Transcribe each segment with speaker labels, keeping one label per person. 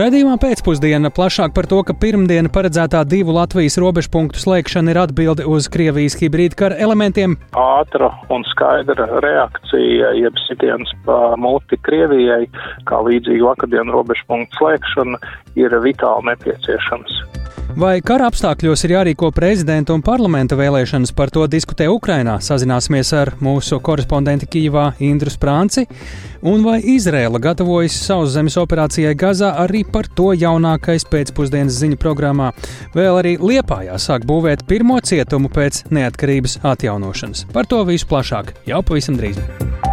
Speaker 1: Radījumā pēcpusdiena plašāk par to, ka pirmdiena paredzētā divu Latvijas robežu punktu slēgšana ir atbilde uz Krievijas hibrīdkara elementiem.
Speaker 2: Ātra un skaidra reakcija, jeb sitiens pa muti Krievijai, kā līdzīgi vakardienu robežu punktu slēgšana, ir vitāli nepieciešams.
Speaker 1: Vai kara apstākļos ir jārīko prezidenta un parlamenta vēlēšanas, par to diskutē Ukrainā. Sazināsimies ar mūsu korespondenti Kīvā Indru Sprānci. Un vai Izrēla gatavojas sauszemes operācijai Gazā arī par to jaunākais pēcpusdienas ziņu programmā. Vēl arī Liepājā sāk būvēt pirmo cietumu pēc neatkarības atjaunošanas. Par to visu plašāk jau pavisam drīz.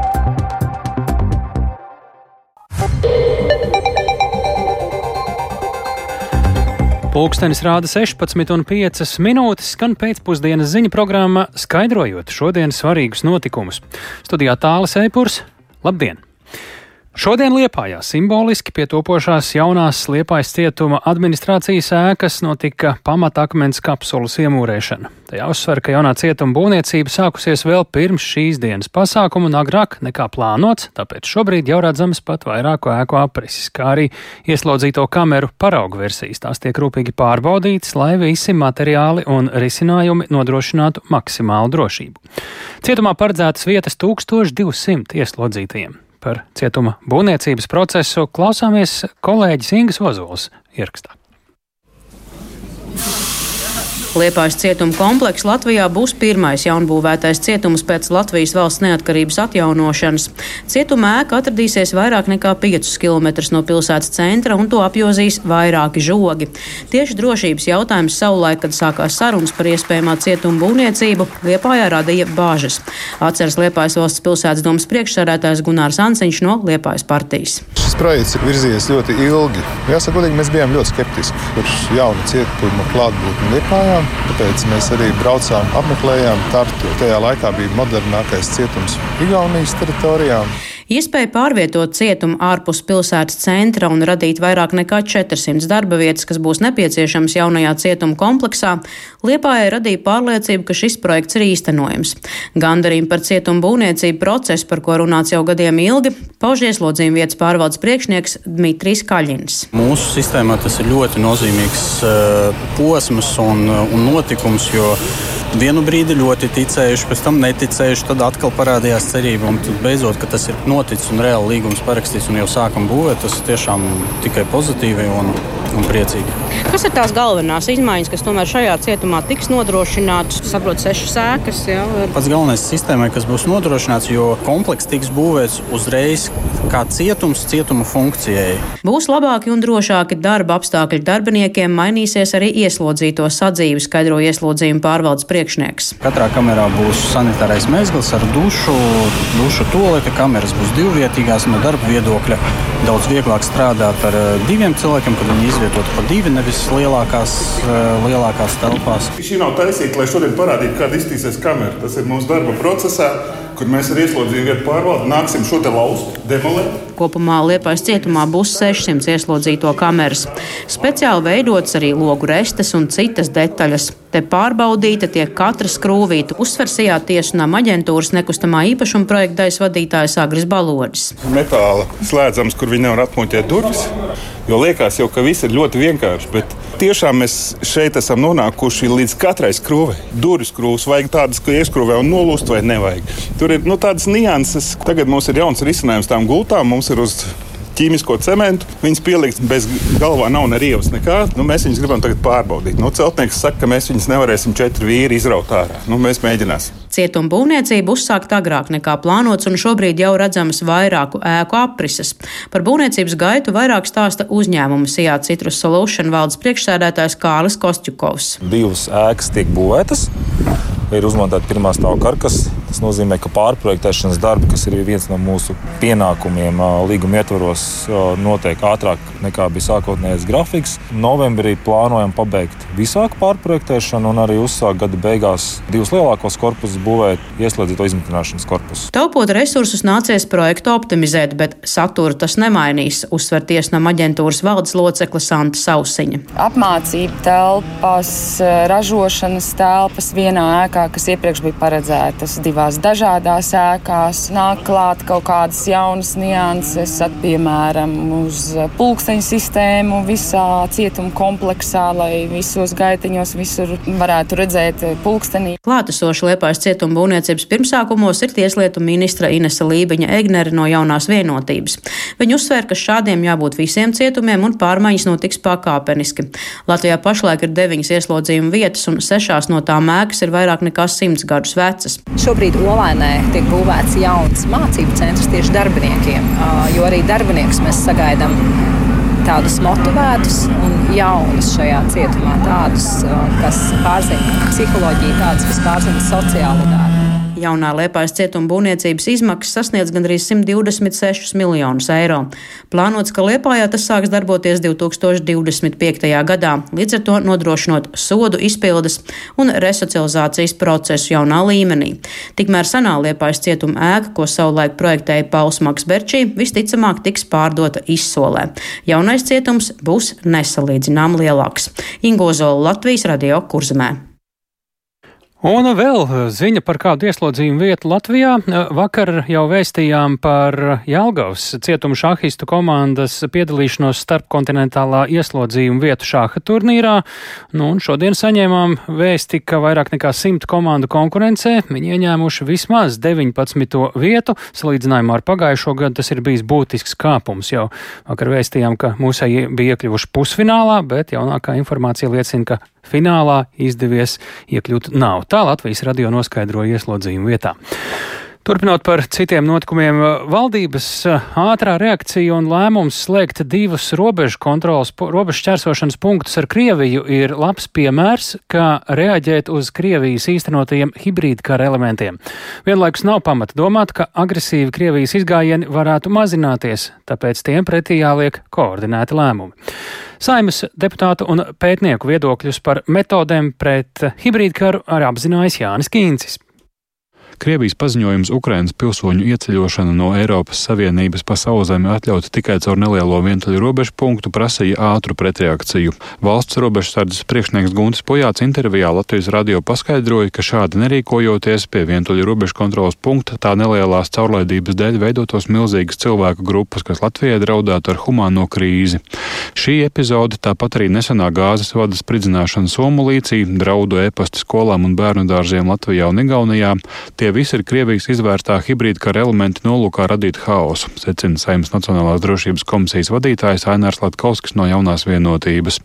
Speaker 1: Pūkstens rāda 16,5 minūtes, skan pēcpusdienas ziņu programma, skaidrojot šodienas svarīgus notikumus. Studijā tālāk Eipurs, labdien! Šodien Liepājā simboliski pie topošās jaunās Liepājas cietuma administrācijas ēkas notika pamatakmens kapsulas iemūrēšana. Tajā uzsver, ka jaunā cietuma būvniecība sākusies vēl pirms šīs dienas pasākuma un agrāk nekā plānots, tāpēc šobrīd jau redzamas pat vairāku ēku aprises, kā arī ieslodzīto kameru paraugu versijas. Tās tiek rūpīgi pārbaudītas, lai visi materiāli un risinājumi nodrošinātu maksimālu drošību. Cietumā paredzētas vietas 1200 ieslodzītajiem par cietuma būvniecības procesu klausāmies kolēģis Ingas Ozols ierakstā.
Speaker 3: Liepājas cietuma komplekss Latvijā būs pirmais jaunbūvētais cietums pēc Latvijas valsts neatkarības atjaunošanas. Cietuma ēka atradīsies vairāk nekā 5 km no pilsētas centra un to apjozīs vairāki žogi. Tieši drošības jautājums savulaik, kad sākās sarunas par iespējamā cietuma būvniecību, Liepājā radīja bāžas. Atceras Liepājas valsts pilsētas domas priekšsēdētājs Gunārs Ansiņš no Liepājas partijas.
Speaker 4: Šis projekts ir virzījies ļoti ilgi. Jāsaka, godīgi, mēs bijām ļoti skeptiski par jaunu cietumu klātbūtni Liepājā. Tāpēc mēs arī braucām, apmeklējām Tartu. Tajā laikā bija modernākais cietums Igaunijas teritorijā.
Speaker 3: Iespēja pārvietot cietumu ārpus pilsētas centra un radīt vairāk nekā 400 darba vietas, kas būs nepieciešamas jaunajā cietuma kompleksā, Liepājai radīja pārliecību, ka šis projekts ir īstenojams. Gandarījumu par cietumu būvniecību procesu, par ko runāts jau gadiem ilgi, pauž ieslodzījuma vietas pārvaldes priekšnieks Dmitrijs Kaļins.
Speaker 5: Mūsu sistēmā tas ir ļoti nozīmīgs uh, posms un, un notikums, jo vienu brīdi ļoti ticējuši, pēc tam neticējuši, tad atkal parādījās cerība. Un beidzot, ka tas ir noticis un reāli līgums parakstīts un jau sākam būvēt, tas tiešām tikai pozitīvi un, un priecīgi.
Speaker 3: Kas ir tās galvenās izmaiņas, kas tomēr šajā cietumā tiks nodrošinātas? Saprotu, sešas sēkas. Jā.
Speaker 5: Pats galvenais sistēmai, kas būs nodrošināts, jo komplekss tiks būvēts uzreiz kā cietums cietuma funkcijai.
Speaker 3: Būs labāki un drošāki darba apstākļi darbiniekiem, mainīsies arī ieslodzīto sadzīvi, skaidro ieslodzījuma pārvaldes priekšnieks priekšnieks.
Speaker 5: Katrā kamerā būs sanitārais mezgls ar dušu, dušu tolete. Kameras būs divvietīgās no darba viedokļa. Daudz vieglāk strādāt ar eh, diviem cilvēkiem, kad viņi izvietot pa divi, nevis lielākās, eh, lielākās telpās.
Speaker 6: Šī nav taisīta, lai šodien parādītu, kāda iztīsies kamera. Tas ir mūsu darba procesā kur mēs ar ieslodzījumu vietu pārvaldu nāksim šo te laustu demolēt.
Speaker 3: Kopumā Liepais cietumā būs 600 ieslodzīto kameras. Speciāli veidotas arī logu restes un citas detaļas. Te pārbaudīta tiek katra skrūvīta, uzsversījā tiesunām aģentūras nekustamā īpašuma projekta daļas vadītājs Agris Balodis.
Speaker 6: Metāla slēdzams, kur viņi nevar atmuļķēt durvis, jo liekas jau, ka viss ir ļoti vienkārši. Bet tiešām mēs šeit esam nonākuši līdz katrai skrūvei. Durvis skrūves vajag tādas, ka ieskrūvē un nolūst vai nevajag. Tur ir nu, tādas nianses. Tagad mums ir jauns risinājums tām gultām. Mums ir uz ķīmisko cementu. Viņas pielikt bez galvā nav ne rievas, nekā. Nu, mēs viņus gribam tagad pārbaudīt. Nu, celtnieks saka, ka mēs viņus nevarēsim četri vīri izraut ārā. Nu, mēs mēģināsim.
Speaker 3: Cietuma būvniecība uzsākta agrāk nekā plānots, un šobrīd jau redzamas vairāku ēku aprises. Par būvniecības gaitu vairāk stāsta uzņēmuma Sijā Citrus Solution valdes priekšsēdētājs Kārlis Kostjukovs.
Speaker 7: Divas ēkas tiek būvētas ir uzmontēta pirmā stāva karkas. Tas nozīmē, ka pārprojektēšanas darbi, kas ir viens no mūsu pienākumiem, līguma ietvaros, notiek ātrāk nekā bija sākotnējais grafiks. Novembrī plānojam pabeigt visāku pārprojektēšanu un arī uzsākt gada beigās divus lielākos korpusus būvēt ieslēdzīto izmitināšanas korpusu.
Speaker 3: Taupot resursus nācies projektu optimizēt, bet saturu tas nemainīs, uzsver tiesnam aģentūras valdes locekla Santa Sausiņa.
Speaker 8: Apmācība telpas, ražošanas telpas vienā ēkā, kas iepriekš bija paredzētas divās dažādās ēkās, nāk klāt kaut kādas jaunas nianses, piemēram, uz pulksteņu sistēmu visā cietuma kompleksā, lai visos gaitiņos visur varētu redzēt pulkstenī.
Speaker 3: Klātesoši Liepājas cietuma būvniecības pirmsākumos ir tieslietu ministra Inese Lībiņa Egnere no jaunās vienotības. Viņa uzsver, ka šādiem jābūt visiem cietumiem un pārmaiņas notiks pakāpeniski. Latvijā pašlaik ir deviņas ieslodzījuma vietas un sešās no tām ēkas ir vairāk nekā simts gadus vecas.
Speaker 9: Šobrīd Olainē tiek būvēts jauns mācību centrs tieši darbiniekiem, jo arī darbinieks mēs sagaidām tādus motivētus un jaunus šajā cietumā, tādus, kas pārzina psiholoģiju, tādus, kas pārzina sociālo darbu.
Speaker 3: Jaunā Liepājas cietuma būvniecības izmaksas sasniedz gandrīz 126 miljonus eiro. Plānots, ka Liepājā tas sāks darboties 2025. gadā, līdz ar to nodrošinot sodu izpildes un resocializācijas procesu jaunā līmenī. Tikmēr senā Liepājas cietuma ēka, ko savulaik projektēja Pauls Maks Berčī, visticamāk tiks pārdota izsolē. Jaunais cietums būs nesalīdzinām lielāks. Ingozola Latvijas radio kurzemē.
Speaker 1: Un vēl ziņa par kādu ieslodzījumu vietu Latvijā. Vakar jau vēstījām par Jelgavas cietumu šahistu komandas piedalīšanos starpkontinentālā ieslodzījumu vietu šāha turnīrā. Nu, un šodien saņēmām vēsti, ka vairāk nekā simt komandu konkurencē viņi ieņēmuši vismaz 19. vietu. Salīdzinājumā ar pagājušo gadu tas ir bijis būtisks kāpums. Jau vakar vēstījām, ka mūsēji bija iekļuvuši pusfinālā, bet jaunākā informācija liecina, ka finālā izdevies iekļūt nav. Tā Latvijas radio noskaidroja ieslodzījumu vietā. Turpinot par citiem notikumiem, valdības ātrā reakcija un lēmums slēgt divus robežu kontrolas, robežu šķērsošanas punktus ar Krieviju ir labs piemērs, kā reaģēt uz Krievijas īstenotajiem hibrīda kara elementiem. Vienlaikus nav pamata domāt, ka agresīvi Krievijas izgājieni varētu mazināties, tāpēc tiem pretī jāliek koordinēti lēmumi. Saimas deputātu un pētnieku viedokļus par metodēm pret hibrīdkaru arī apzinājis Jānis Kīncis.
Speaker 10: Krievijas paziņojums Ukrainas pilsoņu ieceļošana no Eiropas Savienības pa sauzemi atļauta tikai caur nelielo vientuļu robežu punktu prasīja ātru pretreakciju. Valsts robežsardzes priekšnieks Guntis Pojāts intervijā Latvijas radio paskaidroja, ka šādi nerīkojoties pie vientuļu robežu kontrolas punkta tā nelielās caurlaidības dēļ veidotos milzīgas cilvēku grupas, kas Latvijai draudētu ar humāno krīzi. Šī epizode, tāpat arī nesenā gāzes vada spridzināšana Somulīcī, draudu e-pasta skolām un bērnu dārziem Latvijā un Igaunijā, tie Tie visi ir Krievijas izvērstā hibrīda kara elementi nolūkā radīt haosu, secina Saimnes Nacionālās drošības komisijas vadītājs Ainārs Latkovskis no jaunās vienotības.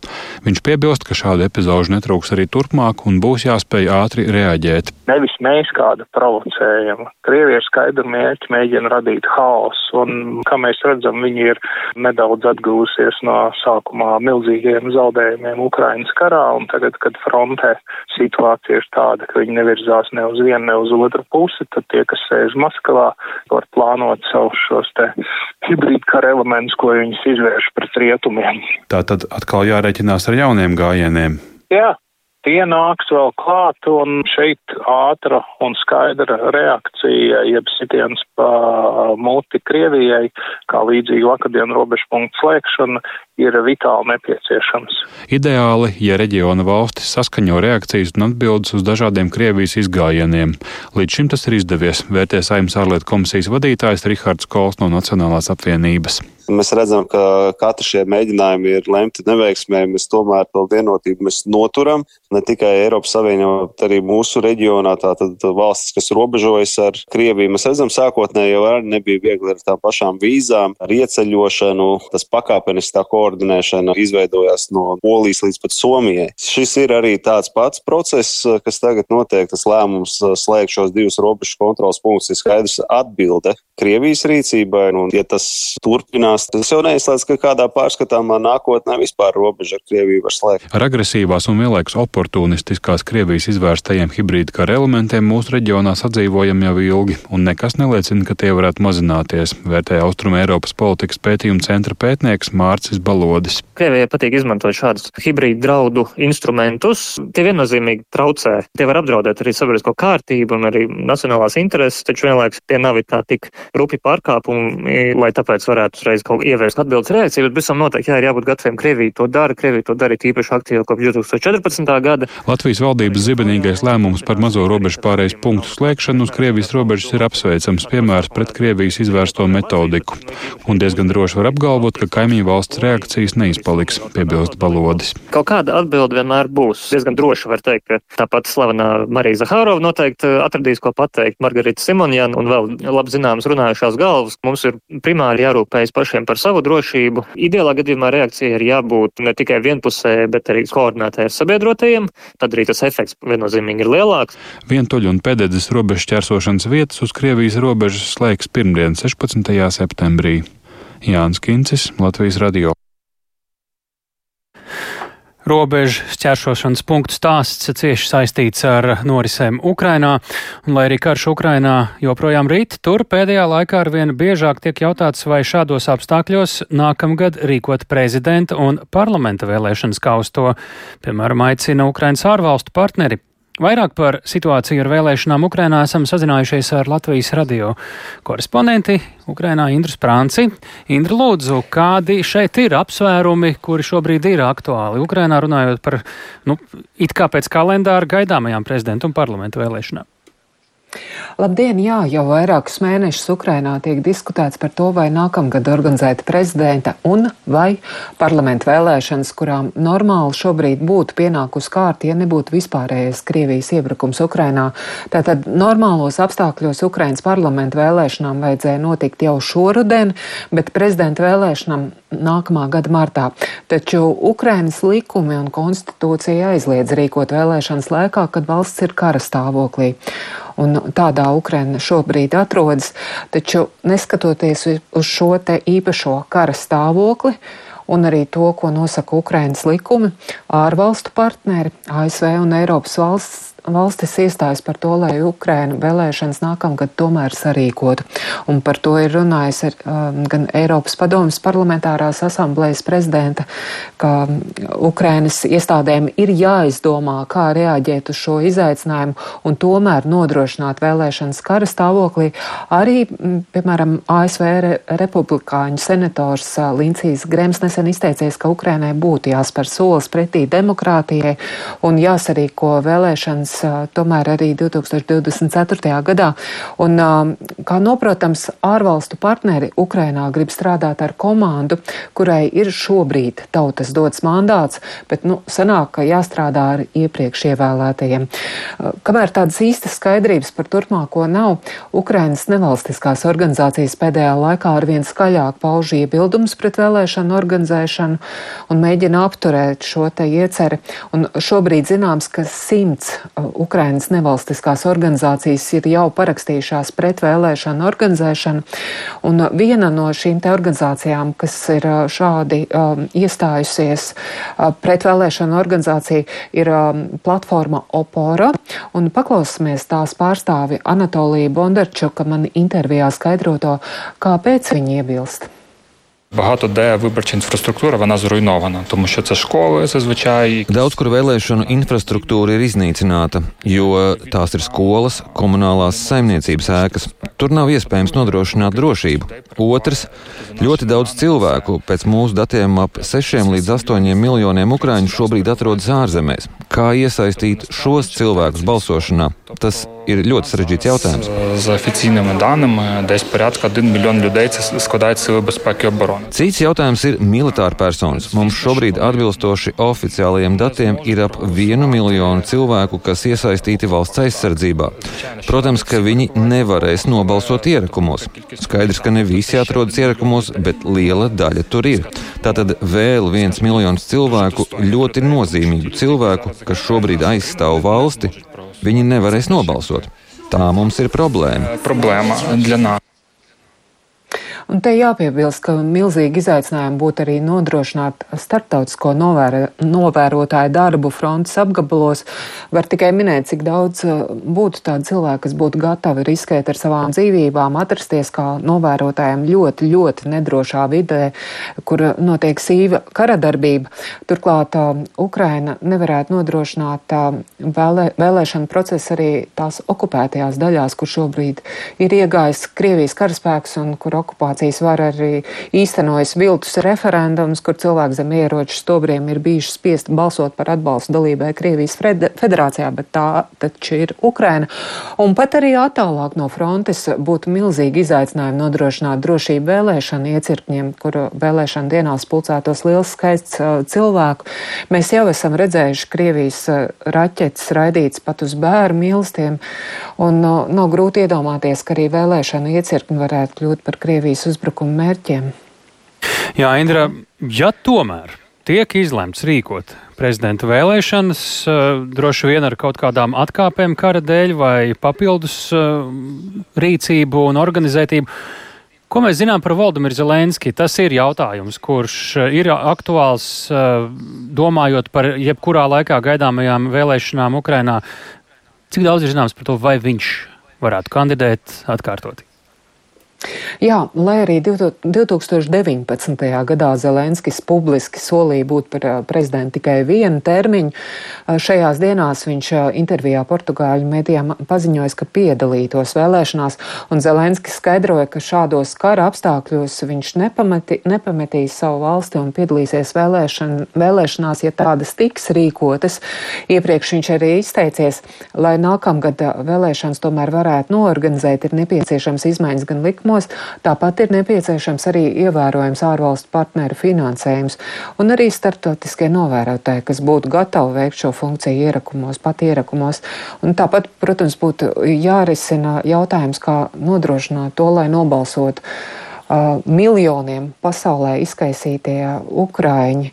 Speaker 10: Viņš piebilst, ka šādu epizodu netrūks arī turpmāk un būs jāspēj ātri reaģēt.
Speaker 2: Nevis mēs kādu provocējam. Krievija ir skaidri mērķi, mēģina radīt haosu, un, kā mēs redzam, viņi ir nedaudz atgūsies no sākumā milzīgiem zaudējumiem Ukrainas karā, un tagad, kad frontē situācija ir tāda, ka viņi nevirzās ne uz vienu, ne uz otru pusi, tad tie, kas sēž Maskavā, var plānot savus šos te hibrīd kara elementus, ko viņas izvērš pret rietumiem.
Speaker 10: Tā tad atkal jārēķinās ar jauniem gājieniem.
Speaker 2: Jā, tie nāks vēl klāt, un šeit ātra un skaidra reakcija, jeb sitiens pa muti Krievijai, kā līdzīgi vakardien robežu punktu slēgšana, ir vitāli nepieciešams.
Speaker 10: Ideāli, ja reģiona valstis saskaņo reakcijas un atbildes uz dažādiem Krievijas izgājieniem. Līdz šim tas ir izdevies, vērtē Saimnes ārlietu komisijas vadītājs Rihards Kols no Nacionālās apvienības.
Speaker 11: Mēs redzam, ka katra šie mēģinājumi ir lemti neveiksmē. Mēs tomēr to vienotību noturam. Ne tikai Eiropas Savienībā, bet arī mūsu reģionā, tātad valstis, kas robežojas ar Krieviju. Mēs redzam, sākotnēji jau arī nebija viegli ar tām pašām vīzām, ar ieceļošanu. Tas pakāpeniski tā koordinēšana izveidojās no Polijas līdz pat Somijai. Šis ir arī tāds pats process, kas tagad notiek. Tas lēmums slēgt šos divus robežu kontrols punktus ir skaidrs atbilde Krievijas rīcībai. Un, ja tas turpinās, turpinās. Tas jau neizslēdz, ka kādā pārskatāmā nākotnē vispār robeža ar Krieviju var slēgt.
Speaker 10: Ar agresīvās un vienlaikus oportunistiskās Krievijas izvērstajiem hibrīda kara elementiem mūsu reģionā sadzīvojam jau ilgi, un nekas neliecina, ka tie varētu mazināties, vērtēja Austrum Eiropas politikas pētījuma centra pētnieks Mārcis Balodis.
Speaker 12: Krievijai patīk izmantot šādus hibrīda draudu instrumentus. Tie viennozīmīgi traucē. Tie var apdraudēt arī sabiedrisko kārtību un arī nacionālās intereses, taču vienlaikus tie nav tā tik rupi pārkāpumi, lai tāpēc varētu uzreiz uzreiz kaut ievērst atbildes reakciju, bet visam noteikti jā, ir jābūt gataviem. Krievija to dara, Krievija to darīja īpaši aktīvi kopš 2014. gada.
Speaker 10: Latvijas valdības zibenīgais lēmums par mazo robežu pārējais punktu slēgšanu uz Krievijas robežas ir apsveicams piemērs pret Krievijas izvērsto metodiku. Un diezgan droši var apgalvot, ka kaimiņu valsts reakcijas neizpaliks, piebilst Balodis.
Speaker 12: Kaut kāda atbilde vienmēr būs. Diezgan droši var teikt, ka tāpat slavenā Marija Zahārova noteikti atradīs, ko pateikt Margarita Simonjana un vēl labi zināmas runājušās galvas. Mums ir primāri jārūpējas pašiem par savu drošību. Ideālā gadījumā reakcija ir jābūt ne tikai vienpusēji, bet arī koordinētai ar sabiedrotajiem. Tad arī tas efekts viennozīmīgi ir lielāks.
Speaker 10: Vientuļu un pēdējais robežu ķērsošanas vietas uz Krievijas robežas slēgs pirmdien, 16. septembrī. Jānis Kincis, Latvijas radio.
Speaker 1: Robežu šķēršošanas punktu stāsts cieši saistīts ar norisēm Ukrainā, un lai arī karš Ukrainā joprojām rīt, tur pēdējā laikā arvien biežāk tiek jautāts, vai šādos apstākļos nākamgad rīkot prezidenta un parlamenta vēlēšanas, kā uz to, piemēram, aicina Ukrainas ārvalstu partneri. Vairāk par situāciju ar vēlēšanām Ukrainā esam sazinājušies ar Latvijas radio korespondenti Ukrainā Indru Sprānci. Indra, lūdzu, kādi šeit ir apsvērumi, kuri šobrīd ir aktuāli Ukrainā runājot par, nu, it kā pēc kalendāra gaidāmajām prezidentu un parlamentu vēlēšanām?
Speaker 13: Labdien, jā, jau vairākus mēnešus Ukrainā tiek diskutēts par to, vai nākamgad organizēt prezidenta un vai parlamentu vēlēšanas, kurām normāli šobrīd būtu pienākus kārti, ja nebūtu vispārējais Krievijas iebrukums Ukrainā. Tātad normālos apstākļos Ukrainas parlamentu vēlēšanām vajadzēja notikt jau šoruden, bet prezidenta vēlēšanām nākamā gada martā. Taču Ukrainas likumi un konstitūcija aizliedz rīkot vēlēšanas laikā, kad valsts ir kara stāvoklī un tādā Ukraina šobrīd atrodas. Taču neskatoties uz šo te īpašo kara stāvokli, un arī to, ko nosaka Ukrainas likumi, ārvalstu partneri, ASV un Eiropas valsts valstis iestājas par to, lai Ukraina vēlēšanas nākamgad tomēr sarīkotu. Un par to ir runājis ar, um, gan Eiropas padomas parlamentārās asamblējas prezidenta, ka Ukrainas iestādēm ir jāizdomā, kā reaģēt uz šo izaicinājumu un tomēr nodrošināt vēlēšanas kara stāvoklī. Arī, piemēram, ASV re republikāņu senators uh, Lincijas Grems nesen izteicies, ka Ukrainai būtu jāspēr solis pretī demokrātijai un jāsarīko vēlēšanas tomēr arī 2024. gadā. Un, kā noprotams, ārvalstu partneri Ukrainā grib strādāt ar komandu, kurai ir šobrīd tautas dots mandāts, bet nu, sanāk, ka jāstrādā ar iepriekš ievēlētajiem. Kamēr tādas īstas skaidrības par turpmāko nav, Ukrainas nevalstiskās organizācijas pēdējā laikā arvien skaļāk pauž iebildumus pret vēlēšanu organizēšanu un mēģina apturēt šo te ieceri. Un šobrīd zināms, ka simts Ukrainas nevalstiskās organizācijas ir jau parakstījušās pret vēlēšanu organizēšanu. Un viena no šīm te organizācijām, kas ir šādi um, iestājusies uh, pret vēlēšanu organizāciju, ir um, platforma Opora. Un paklausīsimies tās pārstāvi Anatoliju Bondarčuka man intervijā skaidroto, kāpēc viņi iebilst.
Speaker 14: Багато де виборча інфраструктура вона зруйнована, тому що це школи зазвичай.
Speaker 15: Daudz kur vēlēšanu infrastruktūra ir iznīcināta, jo tās ir skolas, komunālās saimniecības ēkas. Tur nav iespējams nodrošināt drošību. Otrs - ļoti daudz cilvēku, pēc mūsu datiem ap 6 līdz 8 miljoniem ukrāņu šobrīd atrodas ārzemēs. Kā iesaistīt šos cilvēkus balsošanā? Tas ir ļoti sarežģīts jautājums. Cits jautājums ir militāra personas. Mums šobrīd atbilstoši oficiālajiem datiem ir ap vienu miljonu cilvēku, kas iesaistīti valsts aizsardzībā. Protams, ka viņi nevarēs nobalsot ierakumos. Skaidrs, ka ne visi atrodas ierakumos, bet liela daļa tur ir. Tātad vēl viens miljons cilvēku, ļoti nozīmīgu cilvēku, kas šobrīd aizstāv valsti, viņi nevarēs nobalsot. Tā mums ir problēma.
Speaker 14: Problēma dla nākotnes.
Speaker 13: Un te jāpiebilst, ka milzīgi izaicinājumi būtu arī nodrošināt starptautisko novēr novērotāju darbu frontes apgabalos. Var tikai minēt, cik daudz uh, būtu tādu cilvēku, kas būtu gatavi riskēt ar savām dzīvībām, atrasties kā novērotājiem ļoti, ļoti nedrošā vidē, kur notiek sīva karadarbība. Turklāt uh, Ukraina nevarētu nodrošināt uh, vēlē, vēlēšanu procesu arī tās okupētajās daļās, kur šobrīd ir iegājis Krievijas karaspēks un kur okupācija okupācijas vara arī īstenojas viltus referendums, kur cilvēki zem ieroču stobriem ir bijuši spiesti balsot par atbalstu dalībai Krievijas federācijā, bet tā taču ir Ukraina. Un pat arī attālāk no frontes būtu milzīgi izaicinājumi nodrošināt drošību vēlēšanu iecirkņiem, kur vēlēšana dienās pulcētos liels skaists cilvēku. Mēs jau esam redzējuši Krievijas raķetes raidīts pat uz bērnu mīlestiem, un nav grūti iedomāties, ka arī vēlēšana iecirkņi varētu kļūt par Krievijas uzbrukumu mērķiem.
Speaker 1: Jā, Indra, ja tomēr tiek izlemts rīkot prezidenta vēlēšanas, droši vien ar kaut kādām atkāpēm kara dēļ vai papildus rīcību un organizētību, Ko mēs zinām par Valdemiru Zelenski? Tas ir jautājums, kurš eh, ir aktuāls eh, domājot par jebkurā laikā gaidāmajām vēlēšanām Ukrainā. Cik daudz ir zināms par to, vai viņš varētu kandidēt atkārtoti?
Speaker 13: Jā, lai arī 2019. gadā Zelenskis publiski solīja būt par prezidentu tikai vienu termiņu, šajās dienās viņš intervijā Portugāļu medijām paziņoja, ka piedalītos vēlēšanās, un Zelenskis skaidroja, ka šādos kara apstākļos viņš nepameti, nepametīs savu valsti un piedalīsies vēlēšan, vēlēšanās, ja tādas tiks rīkotas. Iepriekš viņš arī izteicies, lai nākamgad vēlēšanas tomēr varētu noorganizēt, ir nepieciešams izmaiņas gan likumos, jautājumos. Tāpat ir nepieciešams arī ievērojams ārvalstu partneru finansējums un arī starptautiskie novērotāji, kas būtu gatavi veikt šo funkciju ierakumos, pat ierakumos. Un tāpat, protams, būtu jārisina jautājums, kā nodrošināt to, lai nobalsotu miljoniem pasaulē izkaisītie ukraiņi.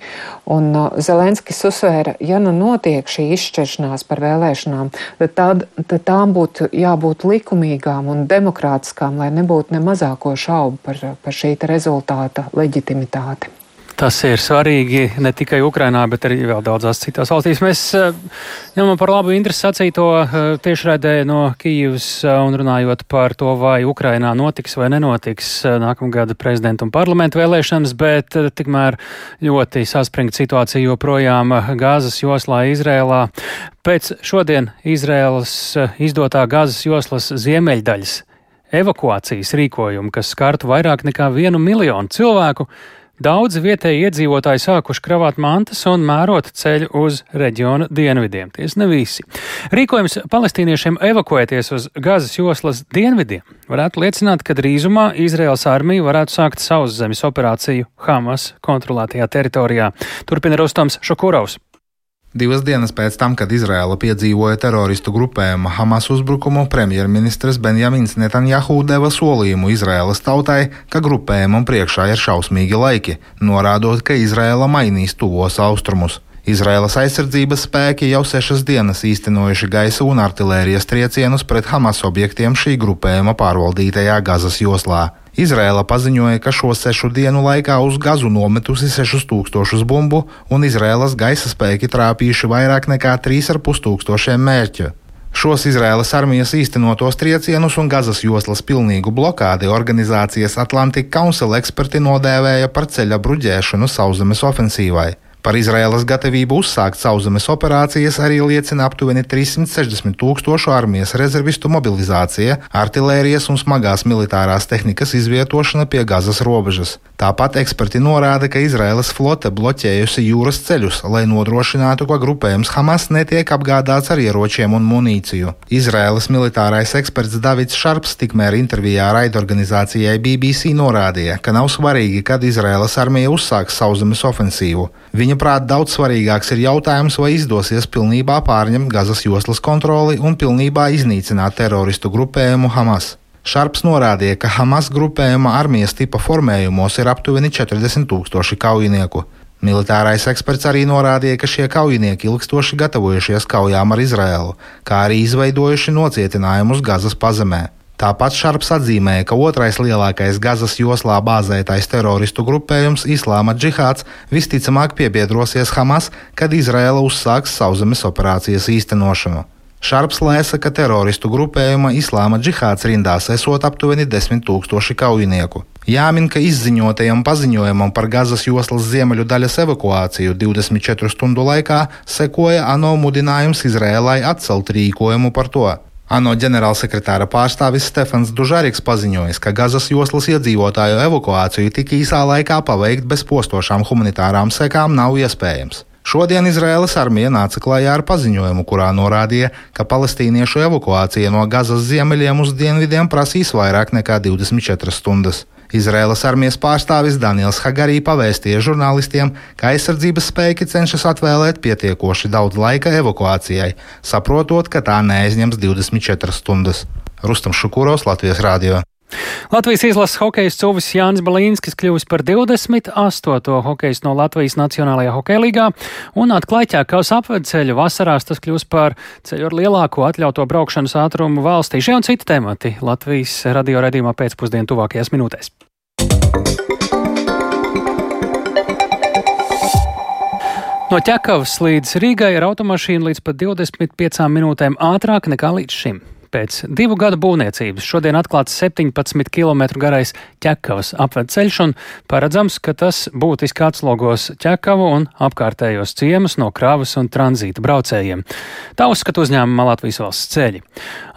Speaker 13: Un Zelenskis uzsvēra, ja nu notiek šī izšķiršanās par vēlēšanām, tad, tad, tad tām būtu jābūt likumīgām un demokrātiskām, lai nebūtu ne mazāko šaubu par, par šī rezultāta leģitimitāti.
Speaker 1: Tas ir svarīgi ne tikai Ukrainā, bet arī vēl daudzās citās valstīs. Mēs eh, ņemam par labu interesi sacīto eh, tiešraidē no Kijivas eh, un runājot par to, vai Ukrainā notiks vai nenotiks nākamgada prezidenta un parlamentu vēlēšanas, bet tikmēr ļoti saspringta situācija joprojām Gāzes joslā Izrēlā. Pēc šodien Izrēlas izdotā Gāzes joslas ziemeļdaļas evakuācijas rīkojumu, kas skartu vairāk nekā vienu miljonu cilvēku, Daudzi vietēji iedzīvotāji sākuši kravāt mantas un mērot ceļu uz reģiona dienvidiem. Ties ne visi. Rīkojums palestīniešiem evakuēties uz Gazas joslas dienvidiem varētu liecināt, ka drīzumā Izraels armija varētu sākt sauszemes operāciju Hamas kontrolētajā teritorijā. Turpina Rostams Šokurovs.
Speaker 16: Divas dienas pēc tam, kad Izraela piedzīvoja teroristu grupējuma Hamas uzbrukumu, premjerministrs Benjamins Netanjahu deva solījumu Izraēlas tautai, ka grupējumam priekšā ir šausmīgi laiki, norādot, ka Izraela mainīs tuvos austrumus. Izraēlas aizsardzības spēki jau sešas dienas īstenojuši gaisa un artilērijas triecienus pret Hamas objektiem šī grupējuma pārvaldītajā Gazas joslā. Izraela paziņoja, ka šo sešu dienu laikā uz gazu nometusi 6000 bumbu, un Izraēlas gaisa spēki trāpījuši vairāk nekā 3,5 tūkstošiem mērķu. Šos Izraēlas armijas īstenotos triecienus un Gazas joslas pilnīgu blokādi organizācijas Atlantika Council eksperti nodēvēja par ceļa bruģēšanu sauszemes ofensīvai. Par Izraēlas gatavību uzsākt sauszemes operācijas arī liecina aptuveni 360 tūkstošu armijas rezervistu mobilizācija, artilērijas un smagās militārās tehnikas izvietošana pie Gazas robežas. Tāpat eksperti norāda, ka Izraēlas flote bloķējusi jūras ceļus, lai nodrošinātu, ka grupējums Hamas netiek apgādāts ar ieročiem un munīciju. Izraēlas militārais eksperts Davids Šarps tikmēr intervijā raidorganizācijai BBC norādīja, ka nav svarīgi, kad Izraēlas armija uzsāks sauszemes ofensīvu. Viņa Viņa prāt daudz svarīgāks ir jautājums, vai izdosies pilnībā pārņemt Gazas joslas kontroli un pilnībā iznīcināt teroristu grupējumu Hamas. Šarps norādīja, ka Hamas grupējuma armijas tipa formējumos ir aptuveni 40 tūkstoši kaujinieku. Militārais eksperts arī norādīja, ka šie kaujinieki ilgstoši gatavojušies kaujām ar Izraēlu, kā arī izveidojuši nocietinājumus Gazas pazemē. Tāpat Šarps atzīmēja, ka otrais lielākais Gazas joslā bāzētais teroristu grupējums Islāma džihāds visticamāk piebiedrosies Hamas, kad Izraela uzsāks sauszemes operācijas īstenošanu. Šarps lēsa, ka teroristu grupējuma Islāma džihāds rindās esot aptuveni 10 tūkstoši kaujinieku. Jāmin, ka izziņotajam paziņojumam par Gazas joslas ziemeļu daļas evakuāciju 24 stundu laikā sekoja ANO mudinājums Izrēlai atcelt rīkojumu par to. ANO ģenerālsekretāra pārstāvis Stefans Dužāriks paziņojis, ka Gazas joslas iedzīvotāju evakuāciju tik īsā laikā paveikt bez postošām humanitārām sekām nav iespējams. Šodien Izraēlas armija nāca klajā ar paziņojumu, kurā norādīja, ka palestīniešu evakuācija no Gazas ziemeļiem uz dienvidiem prasīs vairāk nekā 24 stundas. Izraēlas armijas pārstāvis Daniels Hagarī pavēstīja žurnālistiem, ka aizsardzības spēki cenšas atvēlēt pietiekoši daudz laika evakuācijai, saprotot, ka tā neaizņems 24 stundas. Rustam Šukuros, Latvijas Rādio.
Speaker 1: Latvijas izlases hokeja cūvis Jānis Balīnskis kļuvis par 28. hokejs no Latvijas Nacionālajā hokeja līgā un atklāja Ķēkavas apvedceļu vasarās tas kļūs par ceļu ar lielāko atļauto braukšanas ātrumu valstī. Šie un citi temati Latvijas radio redījumā pēcpusdienu tuvākajās minūtēs. No ķekavas līdz Rīgai ar automašīnu līdz pat 25 minūtēm ātrāk nekā līdz šim. Pēc divu gadu būvniecības šodien atklāts 17 km garais ķekavas apvedceļš un paredzams, ka tas būtiski atslogos ķekavu un apkārtējos ciemus no kravas un tranzīta braucējiem. Tā uzskata uzņēmuma Latvijas valsts ceļi.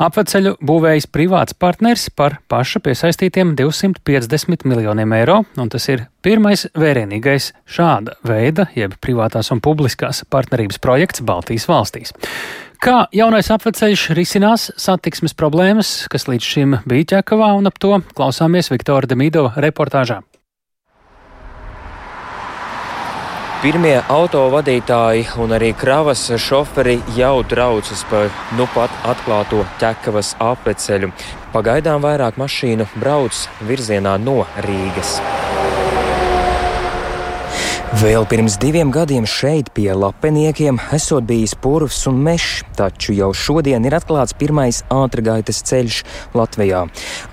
Speaker 1: Apvedceļu būvējis privāts partners par paša piesaistītiem 250 miljoniem eiro, un tas ir pirmais vērienīgais šāda veida, jeb privātās un publiskās partnerības projekts Baltijas valstīs. Kā jaunais apveceļš risinās satiksmes problēmas, kas līdz šim bija ķekavā, un ap to klausāmies Viktora Demidova reportāžā.
Speaker 17: Pirmie autovadītāji un arī kravas šoferi jau traucas pa nu pat atklāto ķekavas apveceļu. Pagaidām vairāk mašīnu brauc virzienā no Rīgas. Vēl pirms diviem gadiem šeit pie lapeniekiem esot bijis purvs un mežs, taču jau šodien ir atklāts pirmais ātrgaitas ceļš Latvijā.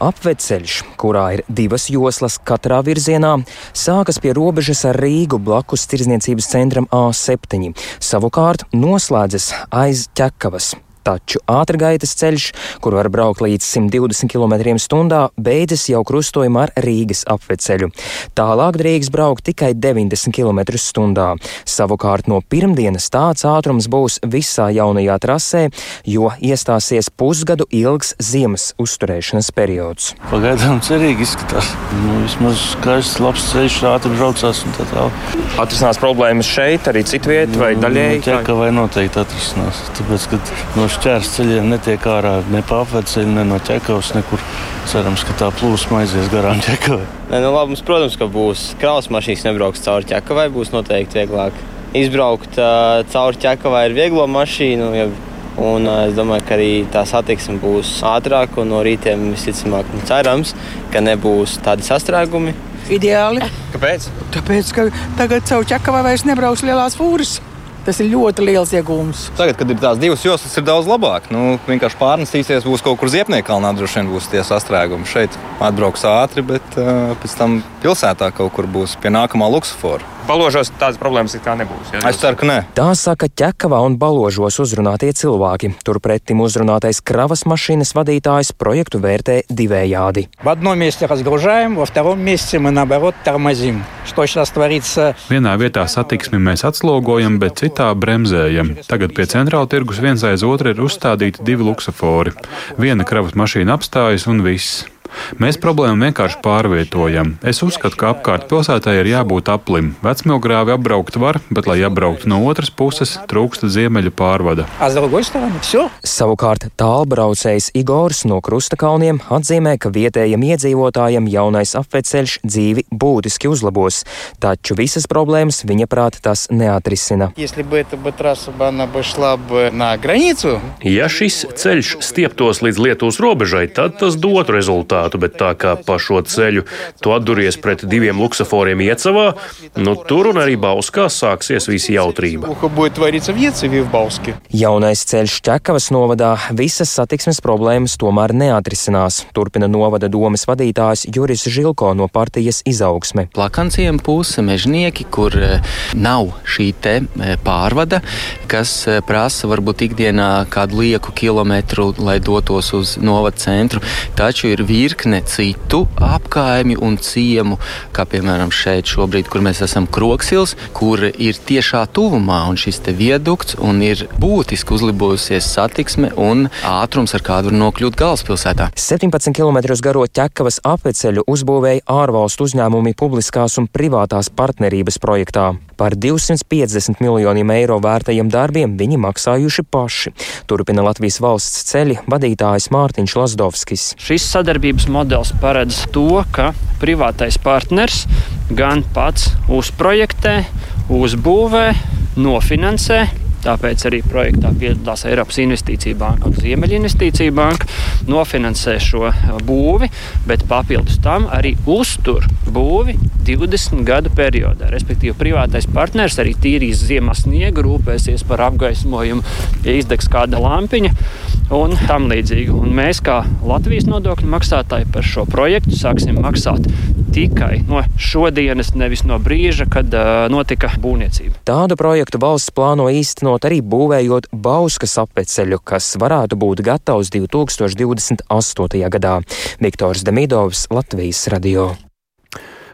Speaker 17: Apveceļš, kurā ir divas joslas katrā virzienā, sākas pie robežas ar Rīgu blakus tirzniecības centram A7, savukārt noslēdzas aiz ķekavas. Taču ātrgaitas ceļš, kur var braukt līdz 120 km/h, beidzas jau krustojumā ar Rīgas apveceļu. Tālāk drīkst braukt tikai 90 km/h. Savukārt no pirmdienas tāds ātrums būs visā jaunajā trasē, jo iestāsies pusgadu ilgs ziemas uzturēšanas periods.
Speaker 18: Pagaidām cerīgi izskatās. Nu, vismaz skaists, labs ceļš, ātri braucās un tā tālāk.
Speaker 17: Atrisinās problēmas šeit, arī citvietu vai
Speaker 18: Nu,
Speaker 17: daļēji?
Speaker 18: Ķeka vai noteikti atrisinās. Tāpēc, ka no šķērs ceļiem netiek ārā ne pa apveceļu, ne no ķekavas nekur. Cerams, ka tā plūsma aizies garām ķekavai.
Speaker 19: Nē, nu labi, mums, protams, ka būs kravas mašīnas, nebrauks cauri ķekavai, būs noteikti vieglāk. Izbraukt uh, cauri ķekavai ar vieglo mašīnu, ja, un uh, es domāju, ka arī tā satiksme būs ātrāka, un no rītiem visticamāk, nu, cerams, ka nebūs tādi sastrēgumi.
Speaker 20: Ideāli.
Speaker 17: Kāpēc?
Speaker 20: Tāpēc, ka tagad caur ķekavai vairs nebrauks lielās fūras. Tas ir ļoti liels iegūms.
Speaker 21: Tagad, kad ir tās divas joslas, ir daudz labāk. Nu, vienkārši pārnesīsies, būs kaut kur Ziepniekalnā, droši vien būs tie sastrēgumi. Šeit atbrauks ātri, bet uh, pēc tam pilsētā kaut kur būs pie nākamā luksofora.
Speaker 17: Baložos tādas problēmas kā nebūs. Ja?
Speaker 21: Es ceru, ka nē.
Speaker 17: Tā saka ķekavā un baložos uzrunātie cilvēki. Turpretim uzrunātais kravas mašīnas vadītājs projektu vērtē divējādi.
Speaker 10: Vienā vietā satiksmi mēs atslogojam, bet citā bremzējam. Tagad pie centrāla tirgus viens aiz otru ir uzstādīti divi luksofori. Viena kravas mašīna apstājas un viss. Mēs problēmu vienkārši pārvietojam. Es uzskatu, ka apkārt pilsētai ir jābūt aplim. Vecmilgrāvi apbraukt var, bet, lai apbrauktu no otras puses, trūkst ziemeļu pārvada.
Speaker 17: Savukārt tālbraucējs Igors no Krustakalniem atzīmē, ka vietējiem iedzīvotājiem jaunais apveceļš dzīvi būtiski uzlabos, taču visas problēmas viņa prāt tas neatrisina.
Speaker 22: Ja šis ceļš stieptos līdz Lietuvas robežai, tad tas dotu rezultātu rezultātu, bet tā kā pa šo ceļu tu atduries pret diviem luksaforiem iecavā, nu tur un arī Bauskā sāksies visa jautrība.
Speaker 17: Jaunais ceļš Čekavas novadā visas satiksmes problēmas tomēr neatrisinās, turpina novada domas vadītājs Juris Žilko no partijas izaugsme.
Speaker 23: Plakanciem puse mežnieki, kur eh, nav šī te eh, pārvada, kas eh, prasa varbūt ikdienā kādu lieku kilometru, lai dotos uz novada centru, taču ir vīri virkne citu apkaimju un ciemu, kā piemēram šeit šobrīd, kur mēs esam Kroksils, kur ir tiešā tuvumā un šis te viedukts un ir būtiski uzlibojusies satiksme un ātrums, ar kādu var nokļūt galvaspilsētā.
Speaker 17: 17 km garo ķekavas apveceļu uzbūvēja ārvalstu uzņēmumi publiskās un privātās partnerības projektā. Par 250 miljoniem eiro vērtajiem darbiem viņi maksājuši paši. Turpina Latvijas valsts ceļi vadītājs Mārtiņš Lazdovskis.
Speaker 24: Šis sadarbības modelis paredz to, ka privātais partners gan pats uzprojektē, uzbūvē, nofinansē Tāpēc arī projektā piedalās Eiropas Investīcija Banka un Ziemeļinvestīcija Banka. Nofinansē šo būvi, bet papildus tam arī uztur būvi 20 gadu periodā. Respektīvi, privātais partners arī tīrīs ziemas sniegu, rūpēsies par apgaismojumu, ja izdegs kāda lampiņa un tam līdzīgi. Un mēs, kā Latvijas nodokļu maksātāji, par šo projektu sāksim maksāt tikai no šodienas, nevis no brīža, kad uh, notika būvniecība.
Speaker 17: Tādu projektu valsts plāno īstenot arī būvējot Bauskas apveceļu, kas varētu būt gatavs 2028. gadā. Viktors Demidovs, Latvijas radio.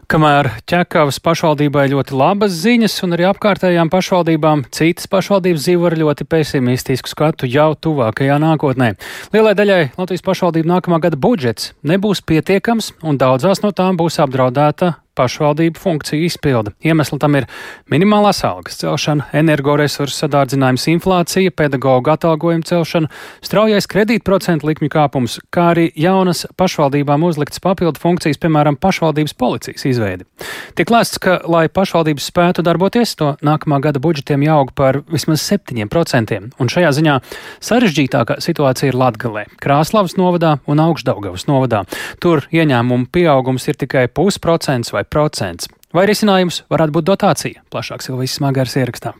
Speaker 1: Kamēr ķekavas pašvaldībai ļoti labas ziņas, un arī apkārtējām pašvaldībām citas pašvaldības dzīvo ar ļoti pesimistisku skatu jau tuvākajā nākotnē. Lielai daļai Latvijas pašvaldību nākamā gada budžets nebūs pietiekams, un daudzās no tām būs apdraudēta pašvaldību funkciju izpilde. Iemesli tam ir minimālās algas celšana, energoresursu sadārdzinājums, inflācija, pedagoģa atalgojuma celšana, straujais kredītprocentu likmju kāpums, kā arī jaunas pašvaldībām uzliktas papildu funkcijas, piemēram, pašvaldības policijas izveidi. Tiek lēsts, ka, lai pašvaldības spētu darboties, to nākamā gada budžetiem jāaug par vismaz 7%, un šajā ziņā sarežģītākā situācija ir Latgalē, Krāslavas novadā un Augšdaugavas novadā. Tur ieņēmumu pieaugums ir tikai pusprocents vai procents. Vai risinājums varētu būt dotācija? Plašāk Silvijas Smagars ierakstā.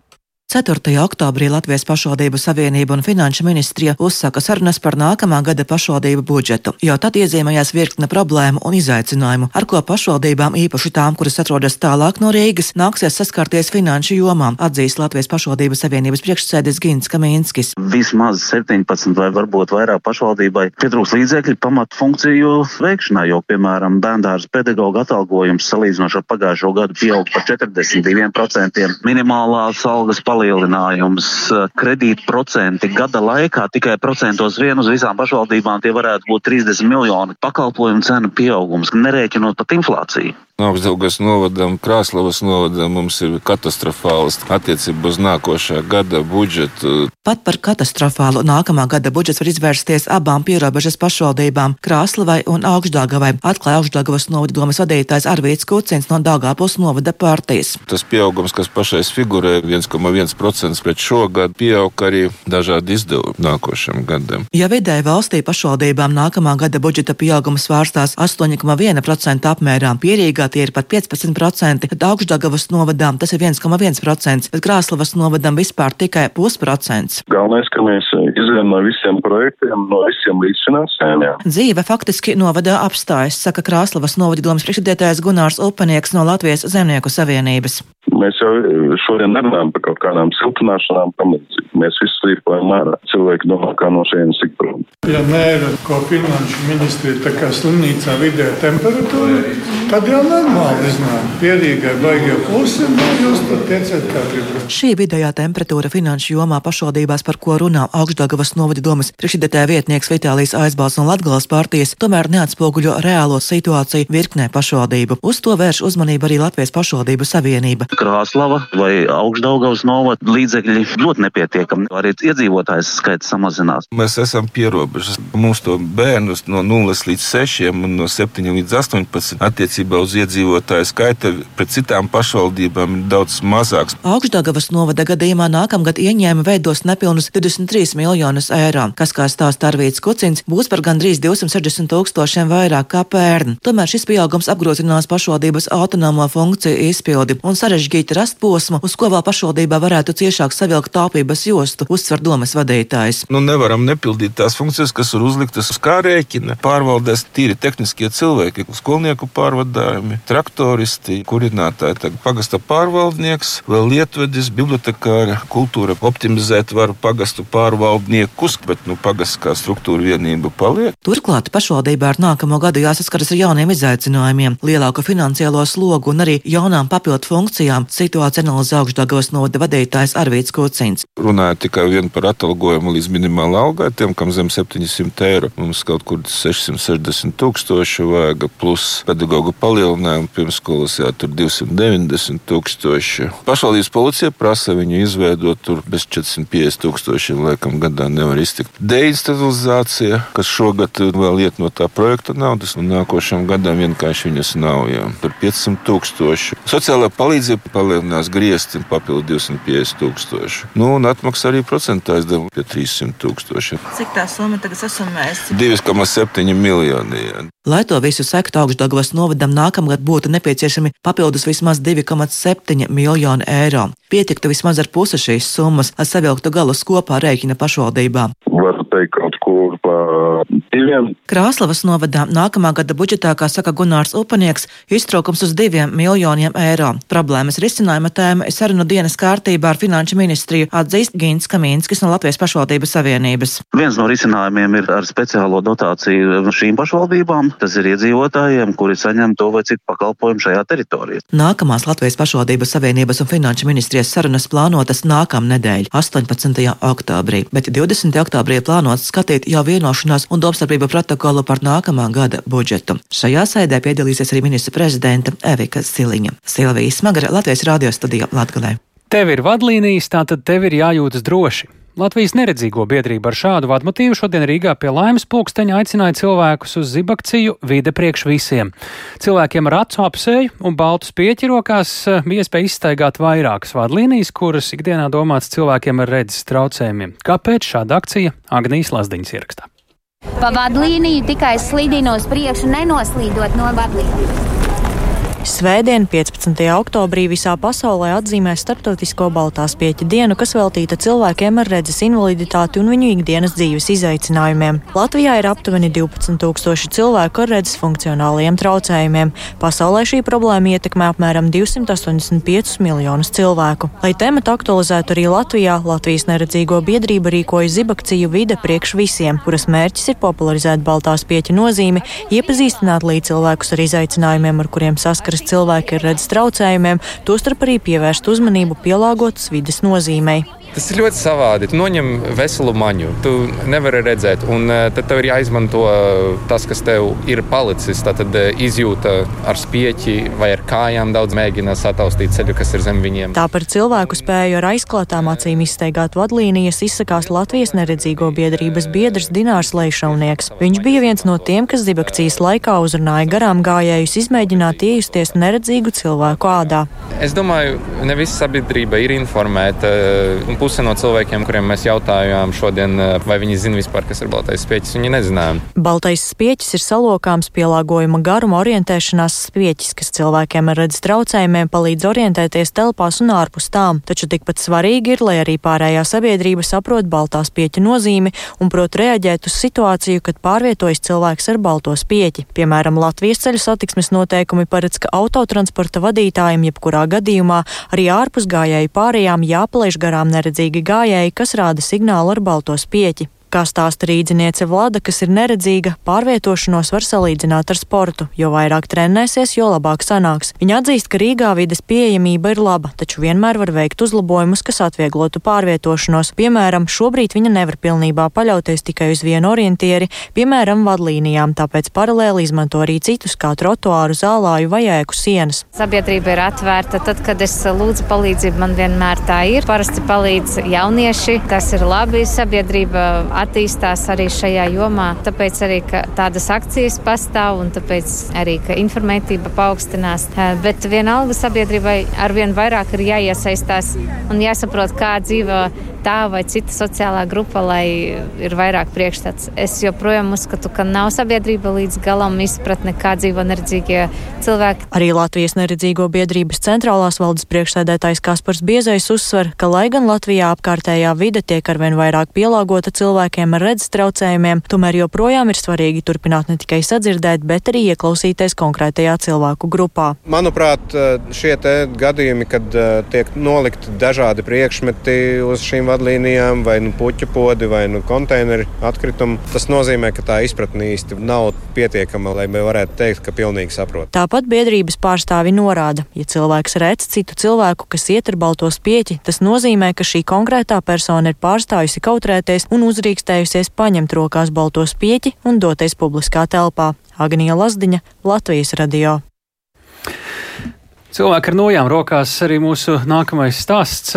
Speaker 25: 4. oktobrī Latvijas pašvaldību savienība un finanšu ministrija uzsāka sarunas par nākamā gada pašvaldību budžetu, jo tad iezīmējās virkne problēmu un izaicinājumu, ar ko pašvaldībām, īpaši tām, kuras atrodas tālāk no Rīgas, nāksies saskarties finanšu jomā, atzīst Latvijas pašvaldību savienības priekšsēdis Gins Kamīnskis.
Speaker 26: Vismaz 17 vai varbūt vairāk pašvaldībai pietrūks līdzekļi pamat funkciju veikšanai, jo, piemēram, bērndārs pedagoģa atalgojums salīdzinoši ar pagājušo gadu pieaug par 42%, minimālās algas palīdzības palielinājums, eh, kredītprocenti gada laikā tikai procentos vien uz visām pašvaldībām tie varētu būt 30 miljoni. Pakalpojumu cenu pieaugums, nerēķinot pat inflāciju.
Speaker 27: Augstdaugas novadam, Krāslavas novadam mums ir katastrofāls attiecībā uz nākošā gada budžetu.
Speaker 25: Pat par katastrofālu nākamā gada budžets var izvērsties abām pierobežas pašvaldībām - Krāslavai un Augstdagavai, atklāja Augstdagavas novada domas vadītājs Arvīts Kucins no Dāngāpils novada partijas.
Speaker 27: Tas pieaugums, kas pašais figurē 1,1% pret šogad, pieaug arī dažādi izdevumi nākošam gadam.
Speaker 25: Ja vidēji valstī pašvaldībām nākamā gada budžeta pieaugums svārstās 8,1% apmērā, pierīgā tie ir pat 15%, tad augšdagavas novadām tas ir 1,1%, bet Krāslavas novadam vispār tikai pusprocents.
Speaker 28: Galvenais, ka mēs izējām no visiem projektiem, no visiem līdzfinansējumiem.
Speaker 25: Dzīve faktiski novadā apstājas, saka Krāslavas novada domas priekšsēdētājs Gunārs Upanieks no Latvijas Zemnieku savienības.
Speaker 28: Mēs jau šodien nerunājam par kaut kādām siltināšanām, pamēģinām. Mēs visi slīpojam ārā. Cilvēki domā, kā no šejienes tik prom.
Speaker 29: Ja nē, ko finanšu ministrija tā kā slimnīcā vidē temperatūra, tad jau normāli. Pierīgai baigie plusi, un jūs tad tieciet kā gribat.
Speaker 25: Šī vidējā temperatūra finanšu jomā pašvaldībās, par ko runā Augstdagavas novada domas priekšsēdētāja vietnieks Vitālijas aizbalsts un Latgales partijas, tomēr neatspoguļo reālo situāciju virknē pašvaldību. Uz to vērš uzmanību arī Latvijas pašvaldību savienība.
Speaker 26: Krāslava vai Augstdaugavas novada līdzekļi ļoti nepietiekami. Arī iedzīvotājs skaits samazinās.
Speaker 27: Mēs esam pierobežas. Mums to bērnus no 0 līdz 6 un no 7 līdz 18 attiecībā uz iedzīvotāju skaitu pret citām pašvaldībām ir daudz mazāks.
Speaker 25: Augstdaugavas novada gadījumā nākamgad ieņēma veidos nepilnus 23 miljonus eiro, kas, kā stāsta Arvīts Kucins, būs par gandrīz 260 tūkstošiem vairāk kā pērn. Tomēr šis pieaugums apgrozinās pašvaldības autonomo funkciju izpildi un sarežģīti rast posmu, uz ko vēl pašvaldībā varētu ciešāk savilkt taupības jostu, uzsver domas vadītājs.
Speaker 27: Nu, nevaram nepildīt tās funkcijas, kas ir uzliktas uz kā rēķina. Pārvaldēs tīri tehniskie cilvēki, skolnieku pārvadājumi, uzņēmumi, traktoristi, kurinātāji, tagad pagasta pārvaldnieks, vēl lietvedis, bibliotekāra, kultūra optimizēt varu pagastu pārvaldniekus, bet nu, pagasts kā struktūra vienība paliek.
Speaker 25: Turklāt pašvaldībā ar nākamo gadu jāsaskaras ar jauniem izaicinājumiem, lielāku finansiālo slogu un arī jaunām papildu funkcijām. Situācija analizē augšdagos novada vadītājs Arvīts Kucins.
Speaker 27: Runāju tikai par atalgojumu līdz minimālā algai, tiem, kam zem 700 eiro. Mums kaut kur 660 tūkstoši vajag, plus pedagoģu palielinājumu pirmskolas, jā, tur 290 tūkstoši. Pašvaldības policija prasa viņu izveidot tur bez 450 tūkstošiem, laikam gadā nevar iztikt. Deinstitucionalizācija, kas šogad vēl iet no tā projekta naudas, un nākošam gadam vienkārši viņas nav. Jā. Tur 500 tūkstoši. Sociālā palīdzība palielinās griezti papildu 250 tūkstoši. Nu, un atmaksā arī procentā aizdevuma pie 300 tūkstoši.
Speaker 25: Cik tā summa tagad sasumēs?
Speaker 27: 2,7 miljoni. Jā.
Speaker 25: Lai to visu sektu augšdagos novadam nākamgad būtu nepieciešami papildus vismaz 2,7 miljoni eiro. Pietiktu vismaz ar pusi šīs summas, lai savilktu galus kopā rēķina pašvaldībā.
Speaker 28: Varu teikt pa diviem.
Speaker 25: Krāslavas novadā nākamā gada budžetā, kā saka Gunārs Upanieks, iztraukums uz diviem miljoniem eiro. Problēmas risinājuma tēma ir sarunu dienas kārtībā ar Finanšu ministriju atzīst Gins Kamīnskis no Latvijas pašvaldības savienības.
Speaker 26: Viens no risinājumiem ir ar speciālo dotāciju šīm pašvaldībām. Tas ir iedzīvotājiem, kuri saņem to vai citu pakalpojumu šajā teritorijā.
Speaker 25: Nākamās Latvijas pašvaldības savienības un Finanšu ministrijas sarunas plānotas nākamnedēļ, 18. oktobrī, bet 20. oktobrī plānots skatīt jau vienošanās un domstarpību protokolu par nākamā gada budžetu. Šajā sēdē piedalīsies arī ministra prezidenta Evika Siliņa. Silvija Smagara, Latvijas radio studija Latgalē.
Speaker 1: Tev ir vadlīnijas, tātad tev ir jājūtas droši. Latvijas neredzīgo biedrība ar šādu vadmotīvu šodien Rīgā pie laimes pulksteņa aicināja cilvēkus uz zibakciju vide priekš visiem. Cilvēkiem ar acu apseju un baltu spieķi rokās bija iespēja izstaigāt vairākas vadlīnijas, kuras ikdienā domāts cilvēkiem ar redzes traucējumiem. Kāpēc šāda akcija Agnijas Lazdiņas ierakstā?
Speaker 30: Pa vadlīniju tikai slīdina uz priekšu, nenoslīdot no vadlīnijas.
Speaker 31: Svētdien, 15. oktobrī, visā pasaulē atzīmē Startautisko Baltās pieķa dienu, kas veltīta cilvēkiem ar redzes invaliditāti un viņu ikdienas dzīves izaicinājumiem. Latvijā ir aptuveni 12,000 cilvēku ar redzes funkcionāliem traucējumiem. Pasaulē šī problēma ietekmē apmēram 285 miljonus cilvēku. Lai tematu aktualizētu arī Latvijā, Latvijas neredzīgo biedrība rīkoja zibakciju vide priekš visiem, kuras mērķis ir popularizēt Baltās pieķa nozīmi, iepazīstināt līdz cilvēkus ar izaicinājumiem, ar kuriem saskaras saskaras cilvēki ar redzes traucējumiem, tostarp arī pievērst uzmanību pielāgotas vides nozīmei.
Speaker 32: Tas ir ļoti savādi. Tu noņem veselu maņu, tu nevari redzēt, un uh, tad tev ir jāizmanto tas, kas tev ir palicis. Tad uh, izjūta ar spieķi vai ar kājām daudz mēģina sataustīt ceļu, kas ir zem viņiem.
Speaker 31: Tā par cilvēku spēju ar aizklātām acīm izsteigāt vadlīnijas izsakās Latvijas neredzīgo biedrības biedrs Dinārs Leišaunieks. Viņš bija viens no tiem, kas zibakcijas laikā uzrunāja garām gājējus izmēģināt iejusties neredzīgu cilvēku ādā.
Speaker 32: Es domāju, ne visa sabiedrība ir informēta puse no cilvēkiem, kuriem mēs jautājām šodien, eh, vai viņi zina vispār, kas ir baltais spieķis, viņi nezināja.
Speaker 31: Baltais spieķis ir salokāms pielāgojuma garuma orientēšanās spieķis, kas cilvēkiem ar redzes traucējumiem palīdz orientēties telpās un ārpus tām. Taču tikpat svarīgi ir, lai arī pārējā sabiedrība saprot baltā spieķa nozīmi un prot reaģēt uz situāciju, kad pārvietojas cilvēks ar balto spieķi. Piemēram, Latvijas ceļu satiksmes noteikumi paredz, ka autotransporta vadītājiem jebkurā gadījumā arī ārpus gājēju pārējām jāpalaiž garām neredz nereddzīgi gājēji, kas rāda signālu ar balto spieķi. Kā stāsta rīdziniece Vlada, kas ir neredzīga, pārvietošanos var salīdzināt ar sportu. Jo vairāk trenēsies, jo labāk sanāks. Viņa atzīst, ka Rīgā vides pieejamība ir laba, taču vienmēr var veikt uzlabojumus, kas atvieglotu pārvietošanos. Piemēram, šobrīd viņa nevar pilnībā paļauties tikai uz vienu orientieri, piemēram, vadlīnijām, tāpēc paralēli izmanto arī citus, kā trotuāru, zālāju vai ēku sienas.
Speaker 30: Sabiedrība ir atvērta. Tad, kad es lūdzu palīdzību, man vienmēr tā ir. Parasti palīdz jaunieši. Tas ir labi. Sabiedrība attīstās arī šajā jomā. Tāpēc arī tādas akcijas pastāv un tāpēc arī informētība paaugstinās. Bet vienalga sabiedrībai arvien vairāk ir jāiesaistās un jāsaprot, kā dzīvo tā vai cita sociālā grupa, lai ir vairāk priekšstats. Es joprojām uzskatu, ka nav sabiedrība līdz galam izpratne, kā dzīvo neredzīgie cilvēki.
Speaker 31: Arī Latvijas neredzīgo biedrības centrālās valdes priekšsēdētājs Kaspars Biezais uzsver, ka lai gan Latvijā apkārtējā vide tiek arvien vairāk pielāgota cilvēkiem ar redzes traucējumiem, tomēr joprojām ir svarīgi turpināt ne tikai sadzirdēt, bet arī ieklausīties konkrētajā cilvēku grupā.
Speaker 33: Manuprāt, šie gadījumi, kad tiek nolikti dažādi priekšmeti uz šīm vadlīnijām, vai nu puķu podi, vai nu konteineru atkritumu, tas nozīmē, ka tā izpratne īsti nav pietiekama, lai varētu teikt, ka pilnīgi saprot.
Speaker 31: Tāpat biedrības pārstāvi norāda, ja cilvēks redz citu cilvēku, kas iet ar balto spieķi, tas nozīmē, ka šī konkrētā persona ir pārstājusi kautrēties un uzrīkstējusies paņemt rokās balto spieķi un doties publiskā telpā. Agnija Lazdiņa, Latvijas radio.
Speaker 1: Cilvēki ar nojām rokās arī mūsu nākamais stāsts.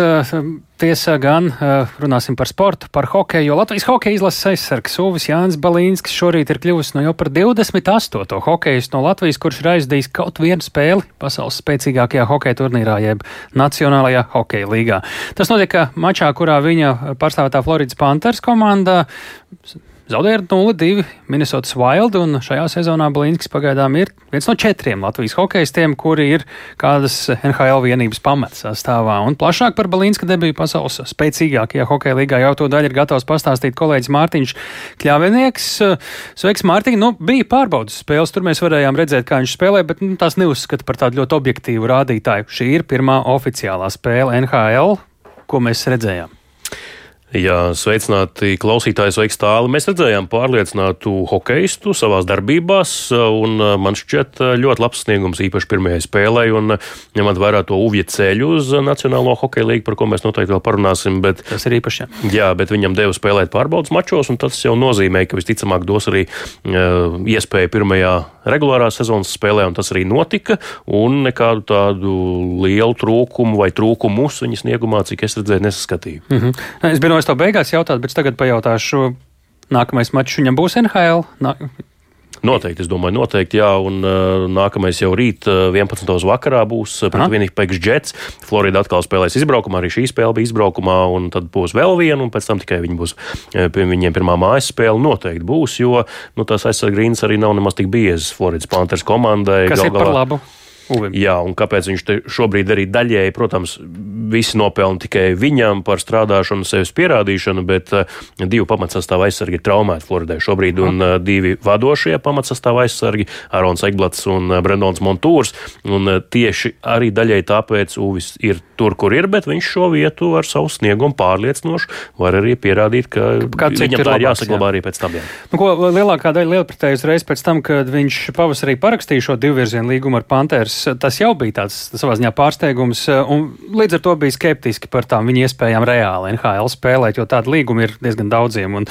Speaker 1: Tiesa gan eh, runāsim par sportu, par hokeju, jo Latvijas hokeja izlases aizsargs Uvis Jānis Balīnskis šorīt ir kļuvis no jau par 28. hokejistu no Latvijas, kurš ir aizdījis kaut vienu spēli pasaules spēcīgākajā hokeja turnīrā, jeb Nacionālajā hokeja līgā. Tas notika mačā, kurā viņa pārstāvētā Floridas Panthers komanda Zaudēja ar 0-2 Minnesotas Wild, un šajā sezonā Blīnskis pagaidām ir viens no četriem Latvijas hokeistiem, kuri ir kādas NHL vienības pamatsastāvā. Un plašāk par Blīnska debiju pasaules spēcīgākajā hokeja līgā jau to daļu ir gatavs pastāstīt kolēģis Mārtiņš Kļavinieks. Sveiks, Mārtiņ! Nu, bija pārbaudas spēles, tur mēs varējām redzēt, kā viņš spēlē, bet nu, tās neuzskata par tādu ļoti objektīvu rādītāju. Šī ir pirmā oficiālā spēle NHL, ko mēs redzējām.
Speaker 22: Jā, sveicināti klausītāji, sveiks tālu. Mēs redzējām pārliecinātu hokeistu savās darbībās, un uh, man šķiet uh, ļoti labs sniegums īpaši pirmajai spēlē, un uh, ņemot vērā to uvja ceļu uz Nacionālo hokeja līgu, par ko mēs noteikti vēl parunāsim. Bet,
Speaker 1: tas ir īpaši. Jā.
Speaker 22: jā, bet viņam deva spēlēt pārbaudas mačos, un tas jau nozīmē, ka visticamāk dos arī uh, iespēju pirmajā regulārā sezonas spēlē, un tas arī notika, un nekādu tādu lielu trūkumu vai trūkumus viņa sniegumā, cik es redzēju, nesaskatīju.
Speaker 1: Mm -hmm. Es es to beigās jautāt, bet tagad pajautāšu, nākamais mačs viņam būs NHL. Nā...
Speaker 22: Noteikti, es domāju, noteikti, jā, un uh, nākamais jau rīt, uh, 11. vakarā būs uh, pret Winnipeg Jets. Florida atkal spēlēs izbraukumā, arī šī spēle bija izbraukumā, un tad būs vēl viena, un pēc tam tikai viņi būs, uh, viņiem pirmā mājas spēle noteikti būs, jo nu, tās aizsargrīnas arī nav nemaz tik biezas Floridas Panthers komandai.
Speaker 1: Kas ir par labu?
Speaker 22: Uvim. Jā, un kāpēc viņš šobrīd arī daļēji, protams, visi nopelna tikai viņam par strādāšanu, sevis pierādīšanu, bet uh, divi pamatsastāvā aizsargi ir traumēti Floridai šobrīd, un uh, divi vadošie pamatsastāvā aizsargi, Arons Egblats un uh, Brendons Montūrs. Un, tieši arī daļēji tāpēc Uvis ir tur, kur ir, bet viņš šo vietu ar savu sniegumu pārliecinoši var arī pierādīt, ka Kāds viņam tā ir jāsaglabā jā. arī pēc tam. Jā.
Speaker 1: Nu, ko, lielākā daļa lielpratējas reiz pēc tam, kad viņš pavasarī parakstīja šo divvirzienu līgumu ar Panthers, tas jau bija tāds savā ziņā pārsteigums, un līdz ar to bija skeptiski par tām viņa iespējām reāli NHL spēlēt, jo tādu līgumu ir diezgan daudziem. Un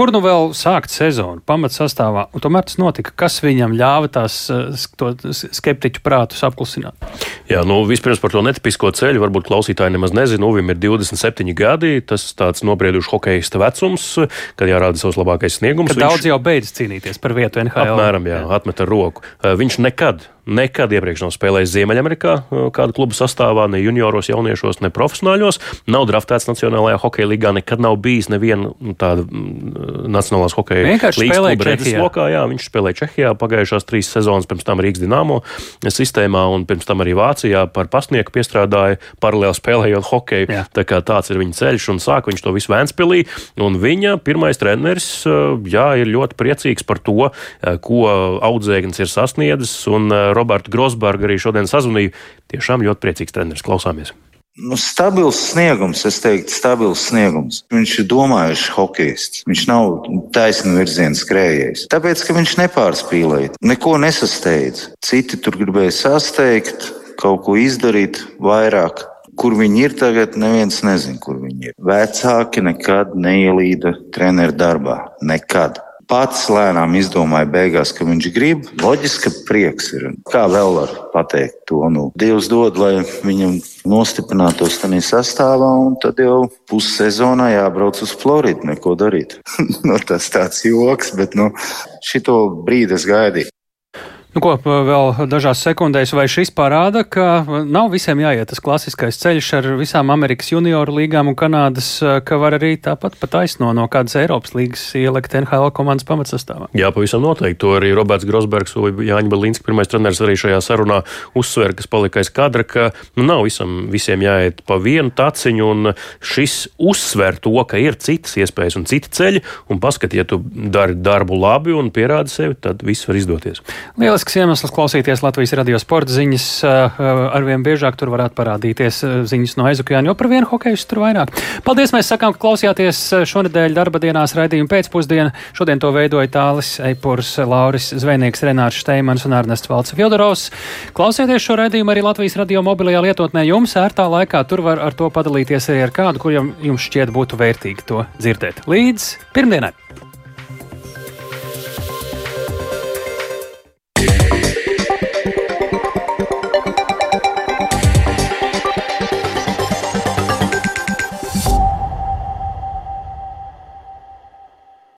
Speaker 1: Kur nu vēl sākt sezonu pamatsastāvā? Un tomēr tas notika. Kas viņam ļāva tās skeptiķu prātus apklusināt?
Speaker 22: Jā, nu vispirms par to netipisko ceļu. Varbūt klausītāji nemaz nezina. Uvim ir 27 gadi. Tas tāds nobriedušs hokeja vecums, kad jārāda savs labākais sniegums.
Speaker 1: Viņš... daudz jau beidz cīnīties par vietu NHL.
Speaker 22: Apmēram, jā, jā. atmet ar roku. Viņš nekad nekad iepriekš nav spēlējis Ziemeļamerikā, kādu klubu sastāvā, ne junioros, jauniešos, ne profesionāļos. Nav draftēts Nacionālajā hokeja līgā, nekad nav bijis neviena nu, tāda Nacionālās hokeja līnijas redzes lokā. Jā, viņš spēlēja Čehijā pagājušās trīs sezonas, pirms tam Rīgas Dienāmo sistēmā un pirms tam arī Vācijā par pasnieku piestrādāja paralēli spēlējot hokeju. Jā. Tā kā tāds ir viņa ceļš un sāk viņš to visu Vēnspilī. Un viņa pirmais treneris, jā, ir ļoti priecīgs par to, ko audzēknis ir sasniedzis. Un Robertu Grosbergu arī šodien sazvanīju. Tiešām ļoti priecīgs treneris. Klausāmies!
Speaker 34: Nu, stabils sniegums, es teiktu, stabils sniegums. Viņš ir domājušs hokejists. Viņš nav taisnu virzienu skrējējis. Tāpēc, ka viņš nepārspīlēja, neko nesasteidz. Citi tur gribēja sasteigt, kaut ko izdarīt vairāk. Kur viņi ir tagad, neviens nezina, kur viņi ir. Vecāki nekad neielīda treneru darbā. Nekad pats lēnām izdomāja beigās, ka viņš grib. Loģiski, ka prieks ir. Kā vēl var pateikt to? Nu, Dievs dod, lai viņam nostiprinātos tajā sastāvā, un tad jau pussezonā jābrauc uz Floridu, neko darīt. nu, tas tāds joks, bet nu, šito brīdi es gaidīju.
Speaker 1: Nu, ko vēl dažās sekundēs, vai šis parāda, ka nav visiem jāiet tas klasiskais ceļš ar visām Amerikas junioru līgām un Kanādas, ka var arī tāpat pat aizno no kādas Eiropas līgas ielikt NHL komandas pamatsastāvā?
Speaker 22: Jā, pavisam noteikti. To arī Roberts Grosbergs Jāņa Balinski, pirmais treneris arī šajā sarunā uzsver, kas palika aiz kadra, ka nu, nav visam, visiem jāiet pa vienu taciņu, un šis uzsver to, ka ir citas iespējas un citi ceļi, un paskat, ja tu dari darbu labi un pierādi sevi, tad viss var izdoties.
Speaker 1: Lielas lielisks iemesls klausīties Latvijas radio sporta ziņas. Eh, arvien biežāk tur varētu parādīties eh, ziņas no aizokēna, jo par vienu hokeju tur vairāk. Paldies! Mēs sakām, ka klausījāties eh, šonadēļ darba dienās raidījuma pēcpusdienā. Šodien to veidoja Tālis Eipurs, Lauris Zvejnieks, Renārs Steimans un Ernests Valts Fjodorovs. Klausieties šo raidījumu arī Latvijas radio mobilajā lietotnē. Jums ērtā laikā tur var ar to padalīties arī ar kādu, kuriem jums šķiet būtu vērtīgi to dzirdēt. Līdz pirmdienai!